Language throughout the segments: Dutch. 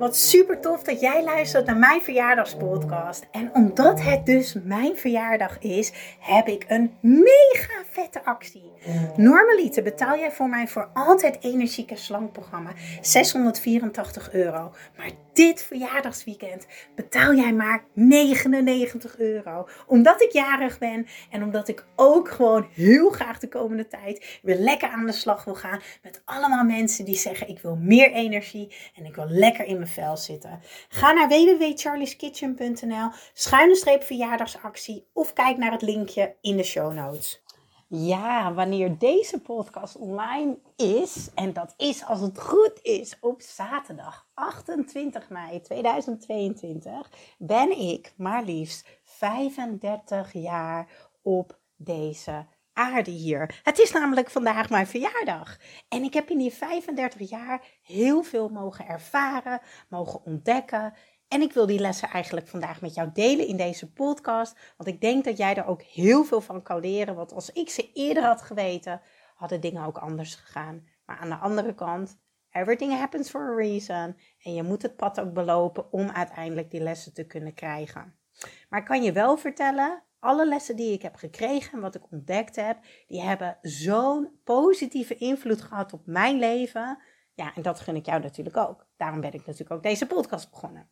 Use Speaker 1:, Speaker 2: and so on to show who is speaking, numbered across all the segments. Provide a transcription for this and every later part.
Speaker 1: Wat super tof dat jij luistert naar mijn verjaardagspodcast. En omdat het dus mijn verjaardag is, heb ik een mega vette actie. Normaliter betaal jij voor mij voor altijd energieke slankprogramma 684 euro. Maar dit verjaardagsweekend betaal jij maar 99 euro. Omdat ik jarig ben en omdat ik ook gewoon heel graag de komende tijd weer lekker aan de slag wil gaan met allemaal mensen die zeggen ik wil meer energie en ik wil lekker in mijn zitten. Ga naar www.charlieskitchen.nl, schuine streep verjaardagsactie of kijk naar het linkje in de show notes. Ja, wanneer deze podcast online is, en dat is als het goed is op zaterdag 28 mei 2022, ben ik maar liefst 35 jaar op deze hier. Het is namelijk vandaag mijn verjaardag. En ik heb in die 35 jaar heel veel mogen ervaren, mogen ontdekken. En ik wil die lessen eigenlijk vandaag met jou delen in deze podcast. Want ik denk dat jij er ook heel veel van kan leren. Want als ik ze eerder had geweten, hadden dingen ook anders gegaan. Maar aan de andere kant, everything happens for a reason. En je moet het pad ook belopen om uiteindelijk die lessen te kunnen krijgen. Maar ik kan je wel vertellen, alle lessen die ik heb gekregen en wat ik ontdekt heb, die hebben zo'n positieve invloed gehad op mijn leven. Ja, en dat gun ik jou natuurlijk ook. Daarom ben ik natuurlijk ook deze podcast begonnen.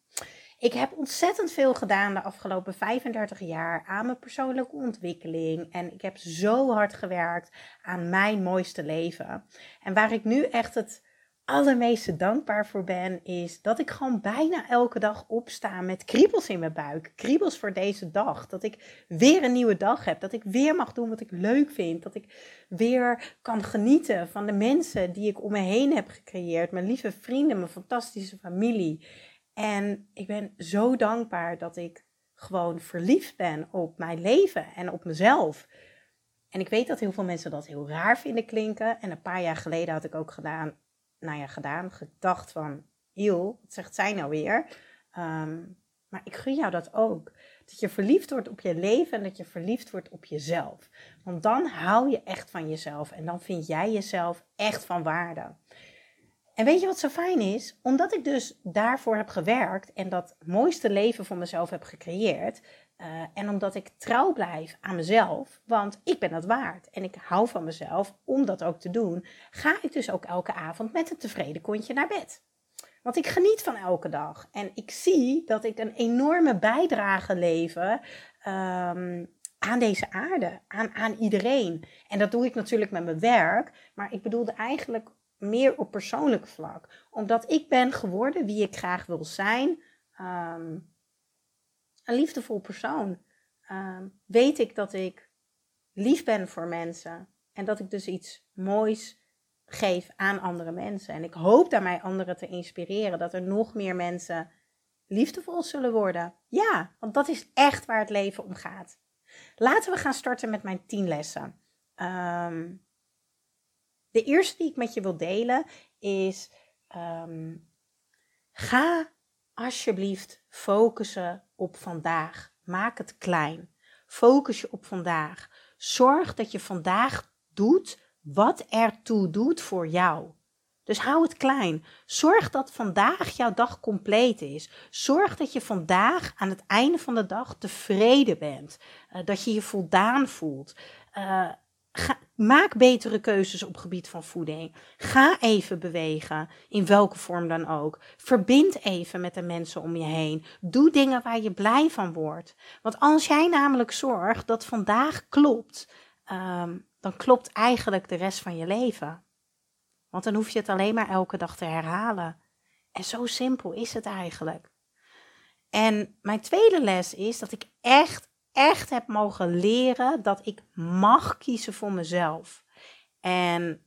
Speaker 1: Ik heb ontzettend veel gedaan de afgelopen 35 jaar aan mijn persoonlijke ontwikkeling. En ik heb zo hard gewerkt aan mijn mooiste leven. En waar ik nu echt het allermeeste dankbaar voor ben, is dat ik gewoon bijna elke dag opsta met kriebels in mijn buik. Kriebels voor deze dag. Dat ik weer een nieuwe dag heb. Dat ik weer mag doen wat ik leuk vind. Dat ik weer kan genieten van de mensen die ik om me heen heb gecreëerd. Mijn lieve vrienden, mijn fantastische familie. En ik ben zo dankbaar dat ik gewoon verliefd ben op mijn leven en op mezelf. En ik weet dat heel veel mensen dat heel raar vinden klinken. En een paar jaar geleden had ik ook gedaan, nou ja, gedaan, gedacht van, heel, wat zegt zij nou weer? Ehm, maar ik gun jou dat ook. Dat je verliefd wordt op je leven en dat je verliefd wordt op jezelf. Want dan hou je echt van jezelf en dan vind jij jezelf echt van waarde. En weet je wat zo fijn is? Omdat ik dus daarvoor heb gewerkt en dat mooiste leven voor mezelf heb gecreëerd. Uh, en omdat ik trouw blijf aan mezelf, want ik ben dat waard en ik hou van mezelf om dat ook te doen, ga ik dus ook elke avond met een tevreden kontje naar bed. Want ik geniet van elke dag en ik zie dat ik een enorme bijdrage lever um, aan deze aarde, aan, aan iedereen. En dat doe ik natuurlijk met mijn werk, maar ik bedoelde eigenlijk meer op persoonlijk vlak. Omdat ik ben geworden wie ik graag wil zijn. Um, een liefdevol persoon. Um, weet ik dat ik lief ben voor mensen. En dat ik dus iets moois geef aan andere mensen. En ik hoop daarmee anderen te inspireren. Dat er nog meer mensen liefdevol zullen worden. Ja, want dat is echt waar het leven om gaat. Laten we gaan starten met mijn tien lessen. Um, de eerste die ik met je wil delen is: um, ga alsjeblieft focussen op vandaag. Maak het klein. Focus je op vandaag. Zorg dat je vandaag doet wat ertoe doet voor jou. Dus hou het klein. Zorg dat vandaag jouw dag compleet is. Zorg dat je vandaag aan het einde van de dag tevreden bent. Uh, dat je je voldaan voelt. Uh, Maak betere keuzes op gebied van voeding. Ga even bewegen, in welke vorm dan ook. Verbind even met de mensen om je heen. Doe dingen waar je blij van wordt. Want als jij namelijk zorgt dat vandaag klopt, um, dan klopt eigenlijk de rest van je leven. Want dan hoef je het alleen maar elke dag te herhalen. En zo simpel is het eigenlijk. En mijn tweede les is dat ik echt echt heb mogen leren dat ik mag kiezen voor mezelf. En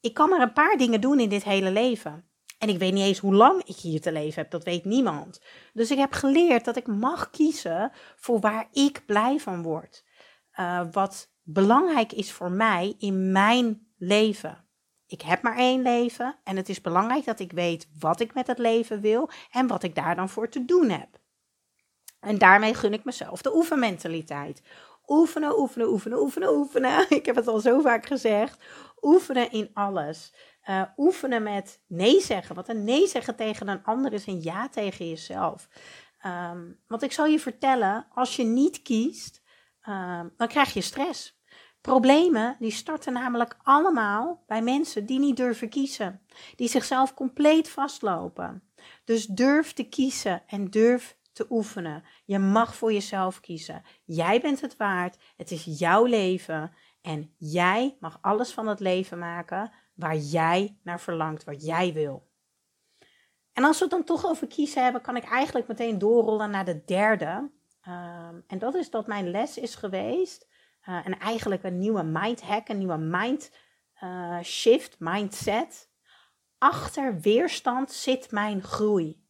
Speaker 1: ik kan maar een paar dingen doen in dit hele leven. En ik weet niet eens hoe lang ik hier te leven heb, dat weet niemand. Dus ik heb geleerd dat ik mag kiezen voor waar ik blij van word. Uh, wat belangrijk is voor mij in mijn leven. Ik heb maar één leven en het is belangrijk dat ik weet wat ik met het leven wil en wat ik daar dan voor te doen heb. En daarmee gun ik mezelf de oefenmentaliteit. Oefenen, oefenen, oefenen, oefenen, oefenen. Ik heb het al zo vaak gezegd. Oefenen in alles. Uh, oefenen met nee zeggen. Wat een nee zeggen tegen een ander is een ja tegen jezelf. Um, want ik zal je vertellen, als je niet kiest, um, dan krijg je stress. Problemen die starten namelijk allemaal bij mensen die niet durven kiezen, die zichzelf compleet vastlopen. Dus durf te kiezen en durf te oefenen. Je mag voor jezelf kiezen. Jij bent het waard. Het is jouw leven en jij mag alles van het leven maken waar jij naar verlangt, wat jij wil. En als we het dan toch over kiezen hebben, kan ik eigenlijk meteen doorrollen naar de derde. Um, en dat is dat mijn les is geweest uh, en eigenlijk een nieuwe mind hack, een nieuwe mind uh, shift, mindset. Achter weerstand zit mijn groei.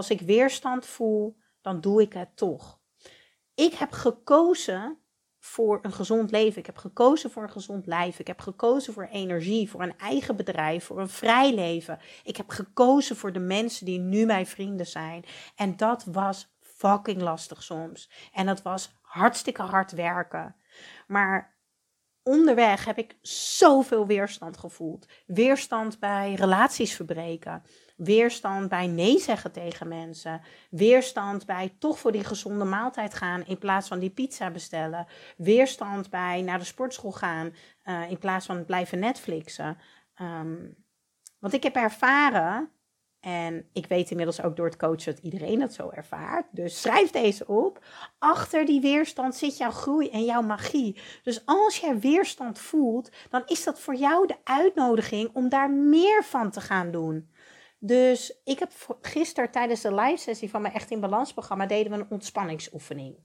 Speaker 1: Als ik weerstand voel, dan doe ik het toch. Ik heb gekozen voor een gezond leven. Ik heb gekozen voor een gezond lijf. Ik heb gekozen voor energie, voor een eigen bedrijf, voor een vrij leven. Ik heb gekozen voor de mensen die nu mijn vrienden zijn. En dat was fucking lastig soms. En dat was hartstikke hard werken. Maar onderweg heb ik zoveel weerstand gevoeld. Weerstand bij relaties verbreken. Weerstand bij nee zeggen tegen mensen. Weerstand bij toch voor die gezonde maaltijd gaan in plaats van die pizza bestellen. Weerstand bij naar de sportschool gaan uh, in plaats van blijven Netflixen. Um, want ik heb ervaren en ik weet inmiddels ook door het coachen dat iedereen dat zo ervaart. Dus schrijf deze op. Achter die weerstand zit jouw groei en jouw magie. Dus als jij weerstand voelt, dan is dat voor jou de uitnodiging om daar meer van te gaan doen. Dus ik heb gisteren tijdens de live sessie van mijn Echt in Balans programma deden we een ontspanningsoefening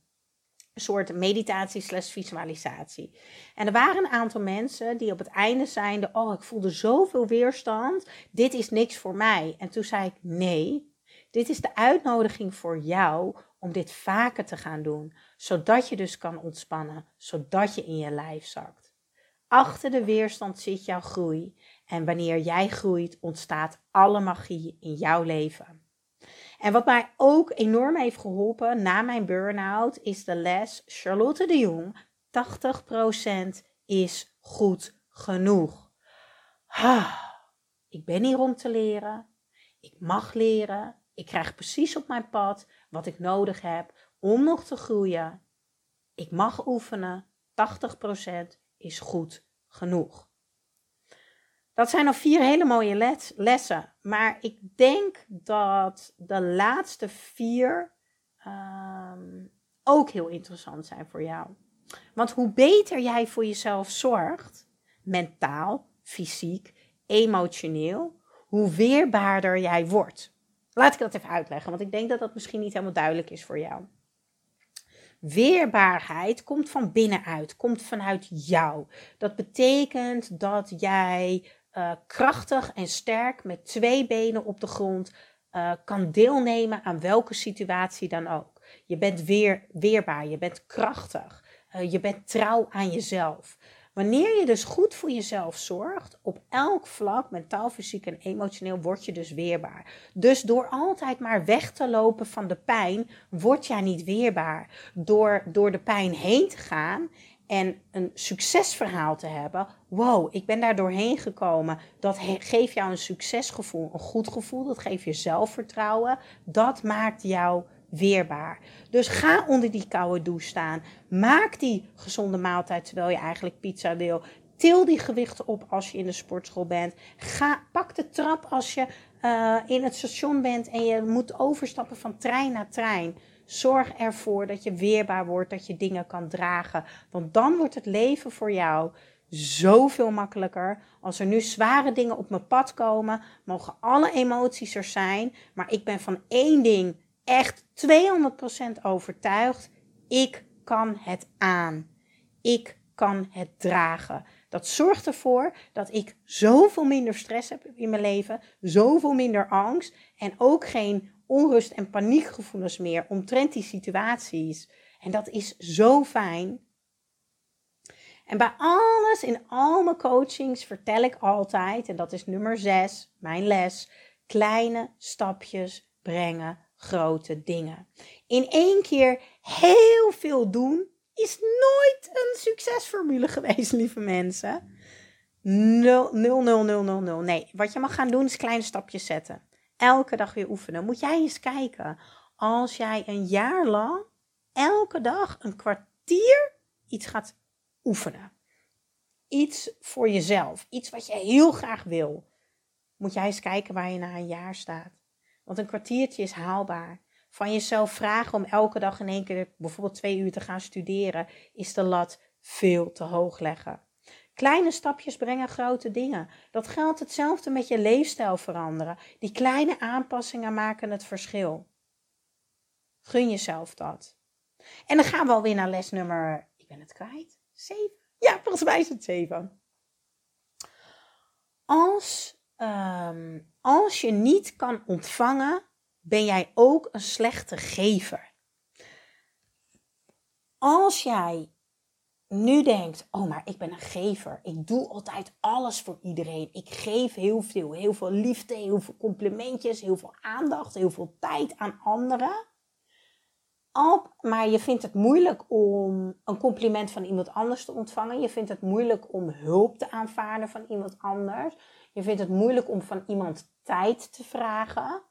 Speaker 1: een soort meditatie slash visualisatie. En er waren een aantal mensen die op het einde zeiden, oh ik voelde zoveel weerstand, dit is niks voor mij. En toen zei ik, nee, dit is de uitnodiging voor jou om dit vaker te gaan doen, zodat je dus kan ontspannen, zodat je in je lijf zakt. Achter de weerstand zit jouw groei en wanneer jij groeit ontstaat alle magie in jouw leven. En wat mij ook enorm heeft geholpen na mijn burn-out is de les Charlotte de Jong: 80% is goed genoeg. ik ben hier om te leren. Ik mag leren. Ik krijg precies op mijn pad wat ik nodig heb om nog te groeien. Ik mag oefenen. 80% is goed genoeg. Dat zijn al vier hele mooie lessen. Maar ik denk dat de laatste vier um, ook heel interessant zijn voor jou. Want hoe beter jij voor jezelf zorgt, mentaal, fysiek, emotioneel, hoe weerbaarder jij wordt. Laat ik dat even uitleggen, want ik denk dat dat misschien niet helemaal duidelijk is voor jou. Weerbaarheid komt van binnenuit, komt vanuit jou. Dat betekent dat jij uh, krachtig en sterk met twee benen op de grond uh, kan deelnemen aan welke situatie dan ook. Je bent weer, weerbaar, je bent krachtig, uh, je bent trouw aan jezelf. Wanneer je dus goed voor jezelf zorgt, op elk vlak, mentaal, fysiek en emotioneel, word je dus weerbaar. Dus door altijd maar weg te lopen van de pijn, word jij niet weerbaar. Door door de pijn heen te gaan en een succesverhaal te hebben. Wow, ik ben daar doorheen gekomen. Dat geeft jou een succesgevoel, een goed gevoel. Dat geeft je zelfvertrouwen. Dat maakt jou weerbaar. Dus ga onder die koude douche staan. Maak die gezonde maaltijd terwijl je eigenlijk pizza wil. Til die gewichten op als je in de sportschool bent. Ga, pak de trap als je uh, in het station bent en je moet overstappen van trein naar trein. Zorg ervoor dat je weerbaar wordt, dat je dingen kan dragen. Want dan wordt het leven voor jou zoveel makkelijker. Als er nu zware dingen op mijn pad komen, mogen alle emoties er zijn. Maar ik ben van één ding echt 200% overtuigd. Ik kan het aan. Ik kan het dragen. Dat zorgt ervoor dat ik zoveel minder stress heb in mijn leven, zoveel minder angst en ook geen onrust en paniekgevoelens meer omtrent die situaties. En dat is zo fijn. En bij alles, in al mijn coachings, vertel ik altijd, en dat is nummer 6, mijn les, kleine stapjes brengen grote dingen. In één keer heel veel doen is nooit een succesformule geweest, lieve mensen. 0, 0, 0, 0, 0, 0. Nee, wat je mag gaan doen is kleine stapjes zetten. Elke dag weer oefenen. Moet jij eens kijken. Als jij een jaar lang elke dag een kwartier iets gaat oefenen. Iets voor jezelf. Iets wat je heel graag wil. Moet jij eens kijken waar je na een jaar staat. Want een kwartiertje is haalbaar. Van jezelf vragen om elke dag in één keer bijvoorbeeld twee uur te gaan studeren, is de lat veel te hoog leggen. Kleine stapjes brengen grote dingen. Dat geldt hetzelfde met je leefstijl veranderen. Die kleine aanpassingen maken het verschil. Gun jezelf dat. En dan gaan we alweer naar les nummer, ik ben het kwijt, 7. Ja, volgens mij is het 7. Als, um, als je niet kan ontvangen, ben jij ook een slechte gever. Als jij nu denkt, oh maar ik ben een gever. Ik doe altijd alles voor iedereen. Ik geef heel veel, heel veel liefde, heel veel complimentjes, heel veel aandacht, heel veel tijd aan anderen. Maar je vindt het moeilijk om een compliment van iemand anders te ontvangen. Je vindt het moeilijk om hulp te aanvaarden van iemand anders. Je vindt het moeilijk om van iemand tijd te vragen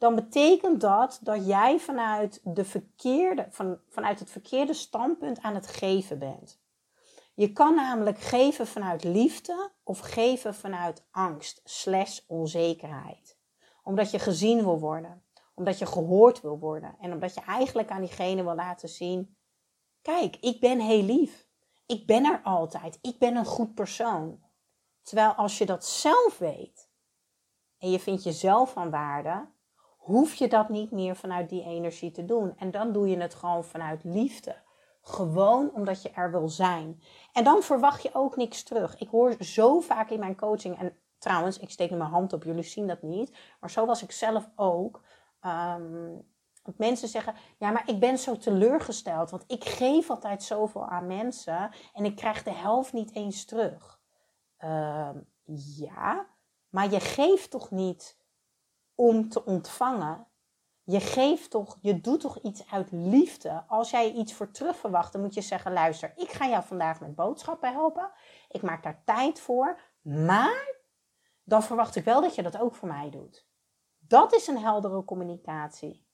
Speaker 1: dan betekent dat dat jij vanuit, de verkeerde, van, vanuit het verkeerde standpunt aan het geven bent. Je kan namelijk geven vanuit liefde of geven vanuit angst slash onzekerheid. Omdat je gezien wil worden, omdat je gehoord wil worden en omdat je eigenlijk aan diegene wil laten zien: kijk, ik ben heel lief. Ik ben er altijd. Ik ben een goed persoon. Terwijl als je dat zelf weet en je vindt jezelf van waarde, hoef je dat niet meer vanuit die energie te doen. En dan doe je het gewoon vanuit liefde. Gewoon omdat je er wil zijn. En dan verwacht je ook niks terug. Ik hoor zo vaak in mijn coaching, en trouwens, ik steek nu mijn hand op, jullie zien dat niet, maar zo was ik zelf ook. Um, mensen zeggen, ja, maar ik ben zo teleurgesteld, want ik geef altijd zoveel aan mensen en ik krijg de helft niet eens terug. Um, ja, maar je geeft toch niet om te ontvangen. Je geeft toch, je doet toch iets uit liefde. Als jij iets voor terug verwacht, dan moet je zeggen: luister, ik ga jou vandaag met boodschappen helpen. Ik maak daar tijd voor. Maar dan verwacht ik wel dat je dat ook voor mij doet. Dat is een heldere communicatie.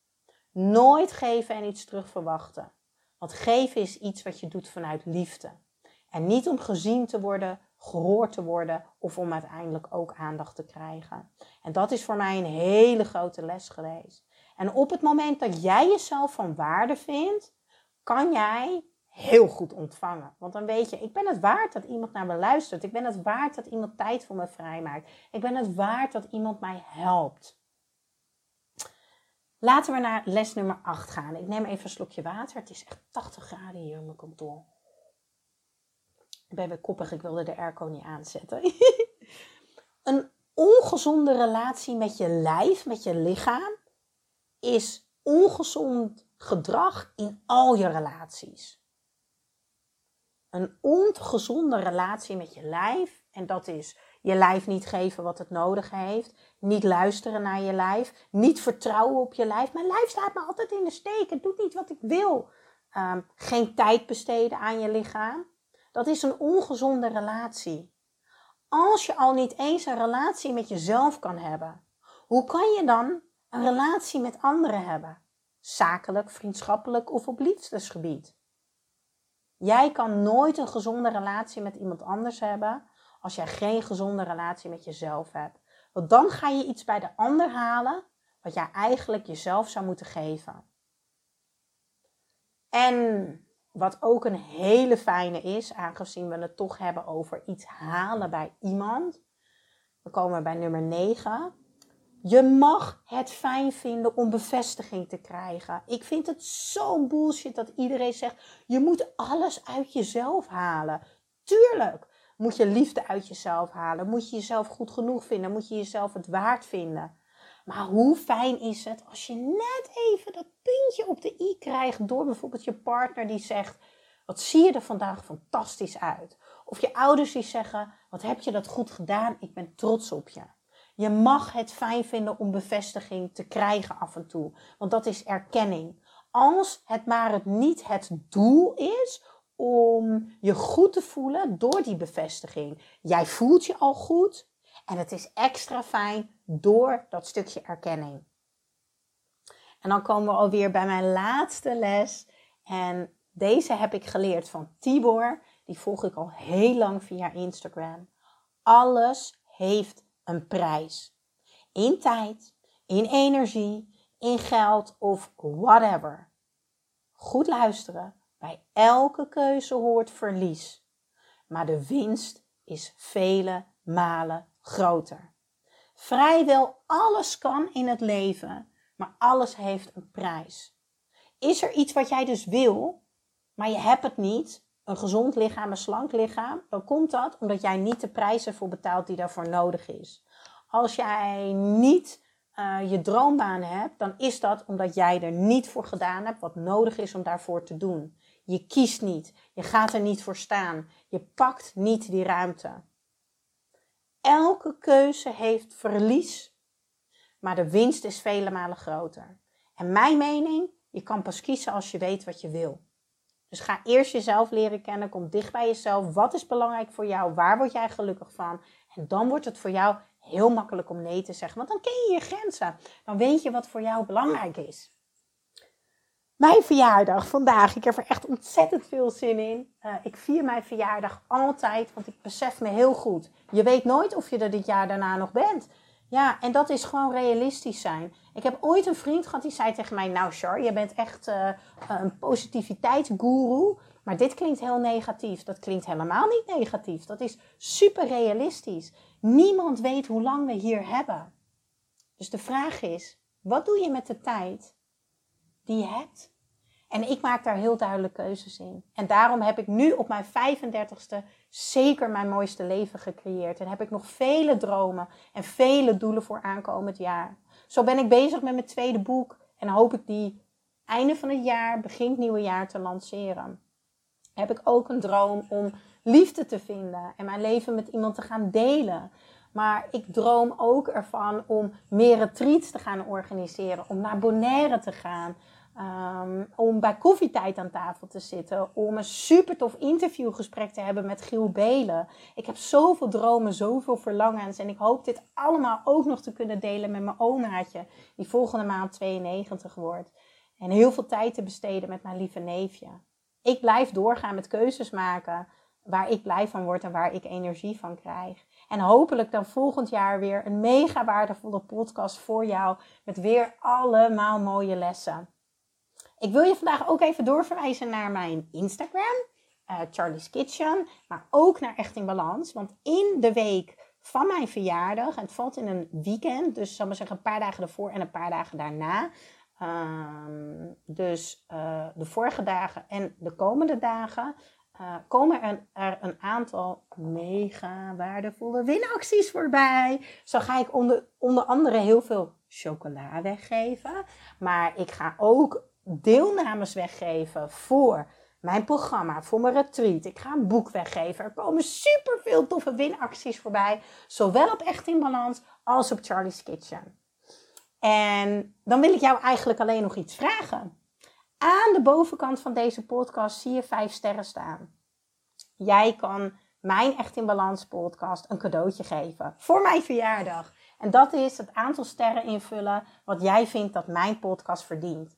Speaker 1: Nooit geven en iets terug verwachten. Want geven is iets wat je doet vanuit liefde. En niet om gezien te worden, gehoord te worden of om uiteindelijk ook aandacht te krijgen. En dat is voor mij een hele grote les geweest. En op het moment dat jij jezelf van waarde vindt, kan jij heel goed ontvangen. Want dan weet je, ik ben het waard dat iemand naar me luistert. Ik ben het waard dat iemand tijd voor me vrijmaakt. Ik ben het waard dat iemand mij helpt. Laten we naar les nummer 8 gaan. Ik neem even een slokje water. Het is echt 80 graden hier in mijn kantoor. Ik ben weer koppig, ik wilde de airco niet aanzetten. een ongezonde relatie met je lijf, met je lichaam, is ongezond gedrag in al je relaties. Een ongezonde relatie met je lijf, en dat is je lijf niet geven wat het nodig heeft, niet luisteren naar je lijf, niet vertrouwen op je lijf. Mijn lijf staat me altijd in de steek, het doet niet wat ik wil. Um, geen tijd besteden aan je lichaam. Dat is een ongezonde relatie. Als je al niet eens een relatie met jezelf kan hebben, hoe kan je dan een relatie met anderen hebben? Zakelijk, vriendschappelijk of op liefdesgebied? Jij kan nooit een gezonde relatie met iemand anders hebben als jij geen gezonde relatie met jezelf hebt. Want dan ga je iets bij de ander halen wat jij eigenlijk jezelf zou moeten geven. En wat ook een hele fijne is, aangezien we het toch hebben over iets halen bij iemand. We komen bij nummer 9. Je mag het fijn vinden om bevestiging te krijgen. Ik vind het zo bullshit dat iedereen zegt: je moet alles uit jezelf halen. Tuurlijk moet je liefde uit jezelf halen. Moet je jezelf goed genoeg vinden. Moet je jezelf het waard vinden. Maar hoe fijn is het als je net even dat puntje op de i krijgt door bijvoorbeeld je partner die zegt: Wat zie je er vandaag fantastisch uit? Of je ouders die zeggen: Wat heb je dat goed gedaan? Ik ben trots op je. Je mag het fijn vinden om bevestiging te krijgen af en toe, want dat is erkenning. Als het maar het niet het doel is om je goed te voelen door die bevestiging. Jij voelt je al goed en het is extra fijn door dat stukje erkenning. En dan komen we alweer bij mijn laatste les. En deze heb ik geleerd van Tibor. Die volg ik al heel lang via Instagram. Alles heeft een prijs. In tijd, in energie, in geld of whatever. Goed luisteren. Bij elke keuze hoort verlies. Maar de winst is vele malen groter. Vrijwel alles kan in het leven, maar alles heeft een prijs. Is er iets wat jij dus wil, maar je hebt het niet, een gezond lichaam, een slank lichaam, dan komt dat omdat jij niet de prijzen voor betaalt die daarvoor nodig is. Als jij niet uh, je droombaan hebt, dan is dat omdat jij er niet voor gedaan hebt wat nodig is om daarvoor te doen. Je kiest niet, je gaat er niet voor staan, je pakt niet die ruimte. Elke keuze heeft verlies, maar de winst is vele malen groter. En mijn mening, je kan pas kiezen als je weet wat je wil. Dus ga eerst jezelf leren kennen, kom dicht bij jezelf. Wat is belangrijk voor jou? Waar word jij gelukkig van? En dan wordt het voor jou heel makkelijk om nee te zeggen, want dan ken je je grenzen. Dan weet je wat voor jou belangrijk is. Mijn verjaardag vandaag. Ik heb er echt ontzettend veel zin in. Uh, ik vier mijn verjaardag altijd, want ik besef me heel goed. Je weet nooit of je er dit jaar daarna nog bent. Ja, en dat is gewoon realistisch zijn. Ik heb ooit een vriend gehad die zei tegen mij: Nou, Char, je bent echt uh, een positiviteitsguru. Maar dit klinkt heel negatief. Dat klinkt helemaal niet negatief. Dat is super realistisch. Niemand weet hoe lang we hier hebben. Dus de vraag is: wat doe je met de tijd die je hebt? En ik maak daar heel duidelijk keuzes in. En daarom heb ik nu op mijn 35ste zeker mijn mooiste leven gecreëerd. En heb ik nog vele dromen en vele doelen voor aankomend jaar. Zo ben ik bezig met mijn tweede boek en hoop ik die einde van het jaar, begin het nieuwe jaar te lanceren. Heb ik ook een droom om liefde te vinden en mijn leven met iemand te gaan delen. Maar ik droom ook ervan om meer retreats te gaan organiseren, om naar Bonaire te gaan, Um, om bij koffietijd aan tafel te zitten. Om een super tof interviewgesprek te hebben met Giel Belen. Ik heb zoveel dromen, zoveel verlangens. En ik hoop dit allemaal ook nog te kunnen delen met mijn omaatje. Die volgende maand 92 wordt. En heel veel tijd te besteden met mijn lieve neefje. Ik blijf doorgaan met keuzes maken waar ik blij van word en waar ik energie van krijg. En hopelijk dan volgend jaar weer een mega waardevolle podcast voor jou. Met weer allemaal mooie lessen. Ik wil je vandaag ook even doorverwijzen naar mijn Instagram, uh, Charlie's Kitchen, maar ook naar Echt in Balans. Want in de week van mijn verjaardag, het valt in een weekend, dus zal maar zeggen een paar dagen ervoor en een paar dagen daarna. Um, dus uh, de vorige dagen en de komende dagen uh, komen er, een aantal mega waardevolle winacties voorbij. Zo ga ik onder, onder andere heel veel chocola weggeven. Maar ik ga ook deelnames weggeven voor mijn programma, voor mijn retreat. Ik ga een boek weggeven. Er komen super veel toffe winacties voorbij. Zowel op Echt in Balans als op Charlie's Kitchen. En dan wil ik jou eigenlijk alleen nog iets vragen. Aan de bovenkant van deze podcast zie je vijf sterren staan. Jij kan mijn Echt in Balans podcast een cadeautje geven voor mijn verjaardag. En dat is het aantal sterren invullen wat jij vindt dat mijn podcast verdient.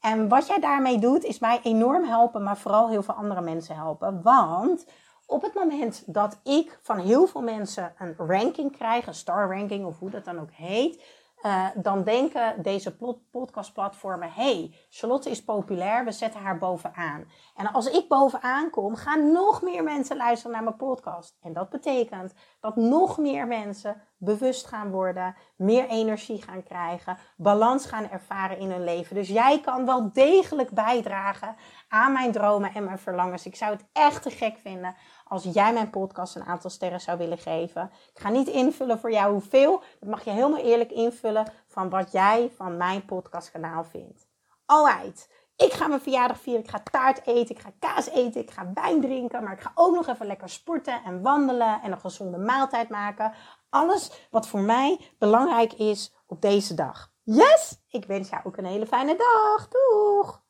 Speaker 1: En wat jij daarmee doet, is mij enorm helpen, maar vooral heel veel andere mensen helpen. Want op het moment dat ik van heel veel mensen een ranking krijg, een star ranking of hoe dat dan ook heet, uh, dan denken deze podcastplatformen: hey, Charlotte is populair, we zetten haar bovenaan. En als ik bovenaan kom, gaan nog meer mensen luisteren naar mijn podcast. En dat betekent dat nog meer mensen bewust gaan worden, meer energie gaan krijgen, balans gaan ervaren in hun leven. Dus jij kan wel degelijk bijdragen aan mijn dromen en mijn verlangens. Ik zou het echt te gek vinden als jij mijn podcast een aantal sterren zou willen geven. Ik ga niet invullen voor jou hoeveel. Dat mag je helemaal eerlijk invullen van wat jij van mijn podcastkanaal vindt. Alright. Ik ga mijn verjaardag vieren. Ik ga taart eten. Ik ga kaas eten. Ik ga wijn drinken. Maar ik ga ook nog even lekker sporten en wandelen. En een gezonde maaltijd maken. Alles wat voor mij belangrijk is op deze dag. Yes! Ik wens jou ook een hele fijne dag. Doeg!